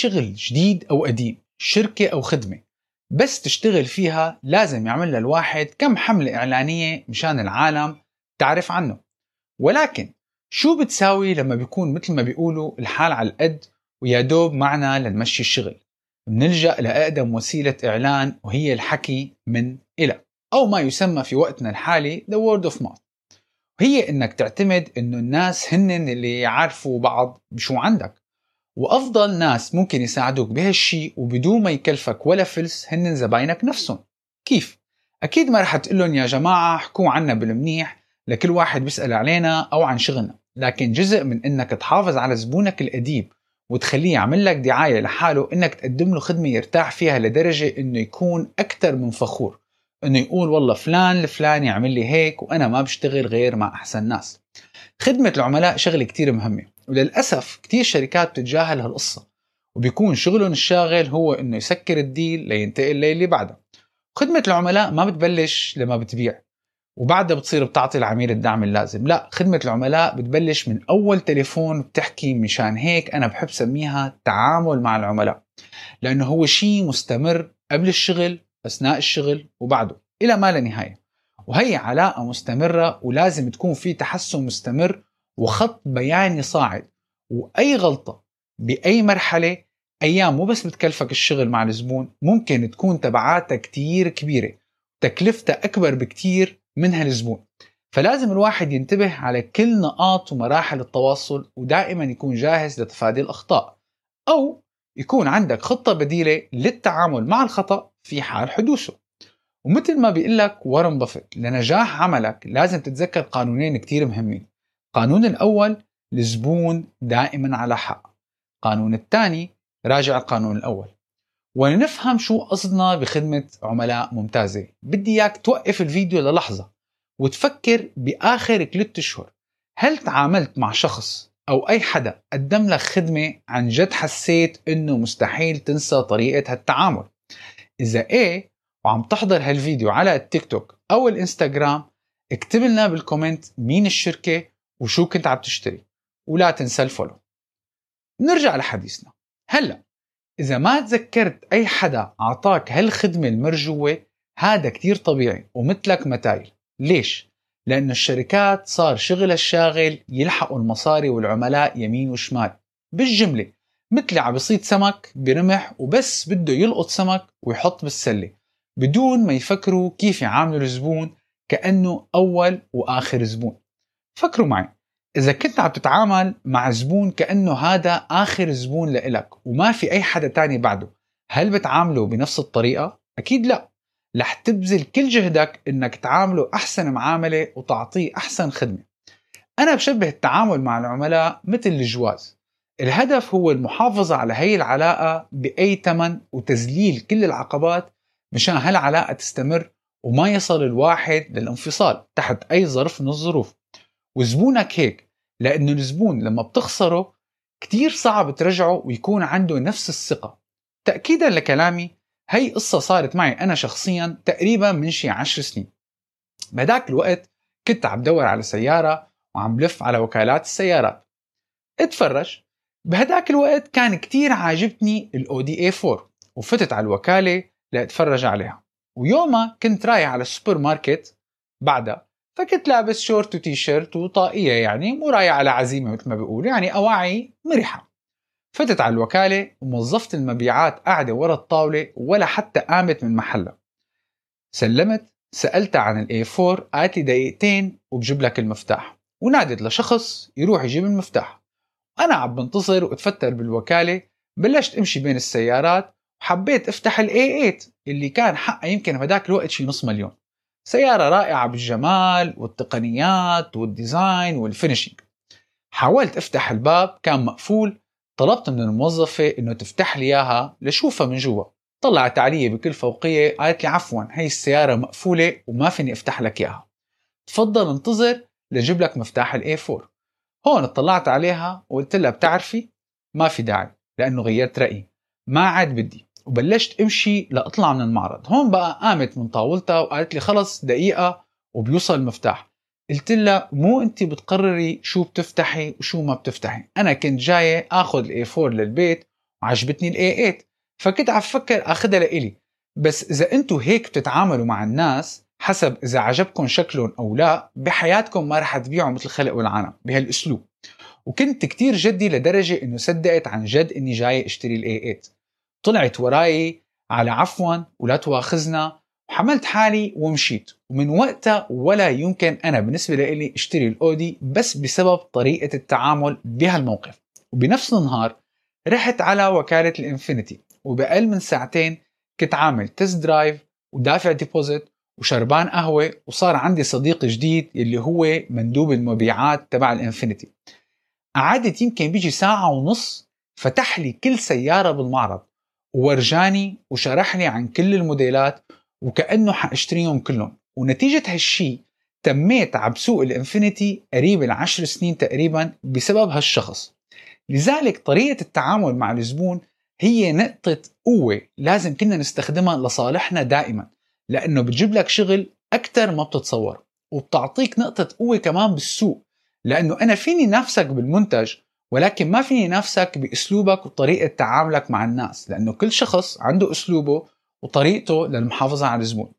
شغل جديد أو قديم شركة أو خدمة. بس تشتغل فيها لازم يعمل الواحد كم حملة إعلانية مشان العالم تعرف عنه. ولكن شو بتساوي لما بيكون مثل ما بيقولوا الحال على القد ويا دوب معنا لنمشي الشغل؟ بنلجأ لأقدم وسيلة إعلان وهي الحكي من إلى أو ما يسمى في وقتنا الحالي the word of mouth. وهي إنك تعتمد إنه الناس هن اللي يعرفوا بعض بشو عندك. وأفضل ناس ممكن يساعدوك بهالشي وبدون ما يكلفك ولا فلس هن زباينك نفسهم. كيف؟ أكيد ما رح تقول لهم يا جماعة احكوا عنا بالمنيح لكل واحد بيسأل علينا أو عن شغلنا. لكن جزء من إنك تحافظ على زبونك القديم وتخليه يعمل لك دعاية لحاله إنك تقدم له خدمة يرتاح فيها لدرجة إنه يكون أكثر من فخور. إنه يقول والله فلان الفلاني يعمل لي هيك وأنا ما بشتغل غير مع أحسن ناس. خدمة العملاء شغلة كتير مهمة وللأسف كتير شركات بتتجاهل هالقصة وبيكون شغلهم الشاغل هو إنه يسكر الديل لينتقل للي بعده. خدمة العملاء ما بتبلش لما بتبيع وبعدها بتصير بتعطي العميل الدعم اللازم لا خدمة العملاء بتبلش من أول تليفون بتحكي مشان هيك أنا بحب سميها تعامل مع العملاء لأنه هو شيء مستمر قبل الشغل أثناء الشغل وبعده إلى ما لا نهاية. وهي علاقة مستمرة ولازم تكون في تحسن مستمر وخط بياني صاعد. وأي غلطة بأي مرحلة أيام مو بس بتكلفك الشغل مع الزبون ممكن تكون تبعاتها كتير كبيرة تكلفتها أكبر بكتير منها الزبون. فلازم الواحد ينتبه على كل نقاط ومراحل التواصل ودائما يكون جاهز لتفادي الأخطاء. أو يكون عندك خطة بديلة للتعامل مع الخطأ في حال حدوثه. ومثل ما بيقول لك وارن بافيت لنجاح عملك لازم تتذكر قانونين كتير مهمين. القانون الأول الزبون دائما على حق. القانون الثاني راجع القانون الأول. ونفهم شو قصدنا بخدمة عملاء ممتازة بدي إياك توقف الفيديو للحظة وتفكر بآخر ثلاثة أشهر. هل تعاملت مع شخص أو أي حدا قدم لك خدمة عن جد حسيت إنه مستحيل تنسى طريقة هالتعامل؟ إذا إيه وعم تحضر هالفيديو على التيك توك أو الإنستغرام اكتب لنا بال comment مين الشركة وشو كنت عم تشتري ولا تنسى ال follow. نرجع لحديثنا. هلأ إذا ما تذكرت أي حدا أعطاك هالخدمة المرجوة هذا كتير طبيعي ومثلك متايل. ليش؟ لأن الشركات صار شغل الشاغل يلحقوا المصاري والعملاء يمين وشمال. بالجملة مثل عم بصيد سمك برمح وبس بده يلقط سمك ويحط بالسلة. بدون ما يفكروا كيف يعاملوا الزبون كأنه أول وآخر زبون. فكروا معي. إذا كنت عم تتعامل مع زبون كأنه هذا آخر زبون لإلك وما في أي حدا تاني بعده هل بتعامله بنفس الطريقة؟ أكيد لا. رح تبذل كل جهدك إنك تعامله أحسن معاملة وتعطيه أحسن خدمة. أنا بشبه التعامل مع العملاء مثل الجواز. الهدف هو المحافظة على هي العلاقة بأي ثمن وتذليل كل العقبات مشان هالعلاقة تستمر وما يصل الواحد للانفصال تحت أي ظرف من الظروف. وزبونك هيك لأنه الزبون لما بتخسره كتير صعب ترجعه ويكون عنده نفس الثقة. تأكيدا لكلامي هي قصة صارت معي أنا شخصيا تقريبا من شي عشر سنين. بهداك الوقت كنت عم دور على سيارة وعم بلف على وكالات السيارات. اتفرج بهداك الوقت كان كتير عاجبتني الاودي A 4 وفتت على الوكالة لأتفرج عليها. ويومها كنت رايح على السوبر ماركت بعدها فكنت لابس شورت وتي شيرت وطاقية يعني مو رايح على عزيمة مثل ما بيقول يعني أواعي مريحة. فتت على الوكالة وموظفة المبيعات قاعدة ورا الطاولة ولا حتى قامت من محلها. سلمت سألتها عن ال A 4 قالت لي دقيقتين وبجيب لك المفتاح. ونادت لشخص يروح يجيب المفتاح. أنا عم بنتظر وأتفتل بالوكالة بلشت أمشي بين السيارات وحبيت افتح ال A 8 اللي كان حقها يمكن بهداك الوقت شي نص مليون. سيارة رائعة بالجمال والتقنيات وال design وال finishing حاولت افتح الباب كان مقفول. طلبت من الموظفة إنه تفتح لي إياها لشوفها من جوا. طلعت علي بكل فوقية قالت لي عفوا هي السيارة مقفولة وما فيني أفتح لك إياها. تفضل انتظر لجيب لك مفتاح ال A 4 هون اطلعت عليها وقلت لها بتعرفي؟ ما في داعي لأنه غيرت رأيي. ما عاد بدي. وبلشت امشي لأطلع من المعرض. هون بقى قامت من طاولتها وقالت لي خلص دقيقة وبيوصل المفتاح. قلت لها مو انت بتقرري شو بتفتحي وشو ما بتفتحي. أنا كنت جاية آخذ ال A 4 للبيت وعجبتني ال A 8 فكنت عم فكر أخذها لإلي. بس إذا أنتم هيك بتتعاملوا مع الناس حسب إذا عجبكم شكلهم أو لا بحياتكم ما رح تبيعوا مثل الخلق والعالم بهالأسلوب. وكنت كتير جدي لدرجة إنه صدقت عن جد إني جاي أشتري ال A 8 طلعت وراي على عفوا ولا تواخذنا. وحملت حالي ومشيت. ومن وقتها ولا يمكن أنا بالنسبة لي أشتري الأودي بس بسبب طريقة التعامل بهالموقف. وبنفس النهار رحت على وكالة الإنفينيتي. وبأقل من ساعتين كنت عامل test drive ودافع deposit وشربان قهوة. وصار عندي صديق جديد اللي هو مندوب المبيعات تبع الإنفينيتي. قعدت يمكن بيجي ساعة ونص فتح لي كل سيارة بالمعرض. وورجاني وشرح لي عن كل الموديلات وكأنه حأشتريهم كلهم. ونتيجة هالشي تميت على بسوق الإنفينيتي قريب العشر سنين تقريبا بسبب هالشخص. لذلك طريقة التعامل مع الزبون هي نقطة قوة لازم كنا نستخدمها لصالحنا دائما لأنه بتجيب لك شغل أكثر ما بتتصور. وبتعطيك نقطة قوة كمان بالسوق لأنه أنا فيني نفسك بالمنتج ولكن ما فيني نفسك بأسلوبك وطريقة تعاملك مع الناس لأنه كل شخص عنده أسلوبه وطريقته للمحافظة على الزبون.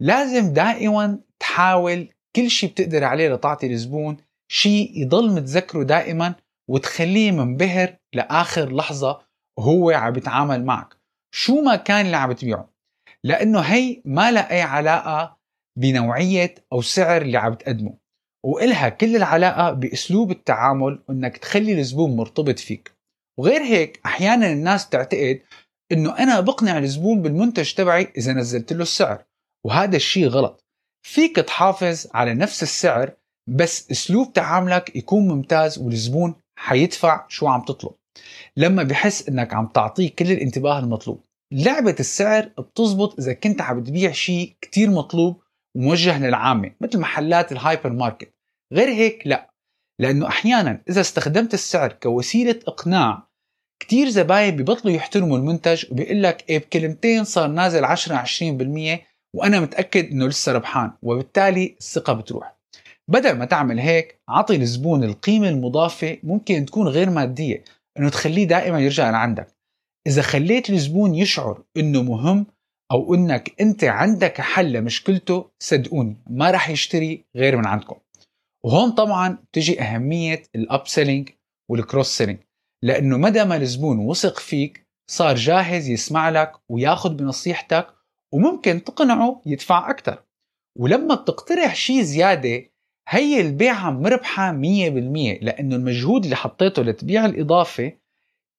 لازم دائما تحاول كل شيء بتقدر عليه لتعطي الزبون شيء يضل متذكره دائما وتخليه منبهر لآخر لحظة وهو عم بيتعامل معك. شو ما كان اللي عم تبيعه. لأنه هي ما لها أي علاقة بنوعية أو سعر اللي عم تقدمه. وإلها كل العلاقة بأسلوب التعامل وإنك تخلي الزبون مرتبط فيك. وغير هيك أحيانا الناس تعتقد إنه أنا بقنع الزبون بالمنتج تبعي إذا نزلت له السعر وهذا الشيء غلط. فيك تحافظ على نفس السعر بس أسلوب تعاملك يكون ممتاز والزبون حيدفع شو عم تطلب. لما بحس إنك عم تعطيه كل الانتباه المطلوب. لعبة السعر بتزبط إذا كنت عم تبيع شيء كتير مطلوب وموجه للعامة مثل محلات الهايبر ماركت. غير هيك لا. لأنه أحيانا إذا استخدمت السعر كوسيلة إقناع كتير زباين ببطلوا يحترموا المنتج وبيقول لك إيه بكلمتين صار نازل 10 20% وأنا متأكد إنه لسه ربحان وبالتالي الثقة بتروح. بدل ما تعمل هيك عطي الزبون القيمة المضافة ممكن تكون غير مادية إنه تخليه دائما يرجع لعندك. إذا خليت الزبون يشعر إنه مهم أو إنك أنت عندك حل لمشكلته صدقوني ما راح يشتري غير من عندكم. وهون طبعا بتجي أهمية ال up selling وال cross selling لأنه مجرد ما الزبون وثق فيك صار جاهز يسمع لك وياخذ بنصيحتك وممكن تقنعه يدفع أكثر ولما بتقترح شيء زيادة هي البيعة مربحة 100% لأنه المجهود اللي حطيته لتبيع الإضافة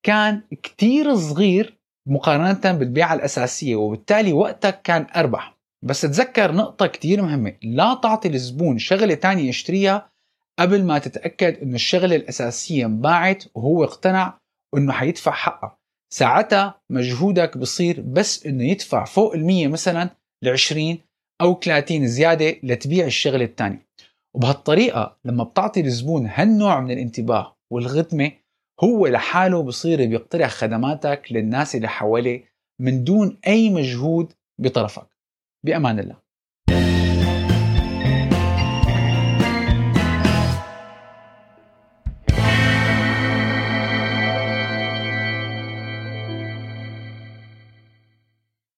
كان كتير صغير مقارنة بالبيعة الأساسية وبالتالي وقتك كان أربح بس تذكر نقطة كتير مهمة لا تعطي الزبون شغلة تانية يشتريها قبل ما تتأكد انه الشغلة الأساسية انباعت وهو اقتنع وانه حيدفع حقها ساعتها مجهودك بصير بس إنه يدفع فوق المية مثلا ل20 أو 30 زيادة لتبيع الشغلة الثانية وبهالطريقة لما بتعطي الزبون هالنوع من الانتباه والخدمة هو لحاله بصير بيقترح خدماتك للناس اللي حواليه من دون أي مجهود بطرفك. بأمان الله.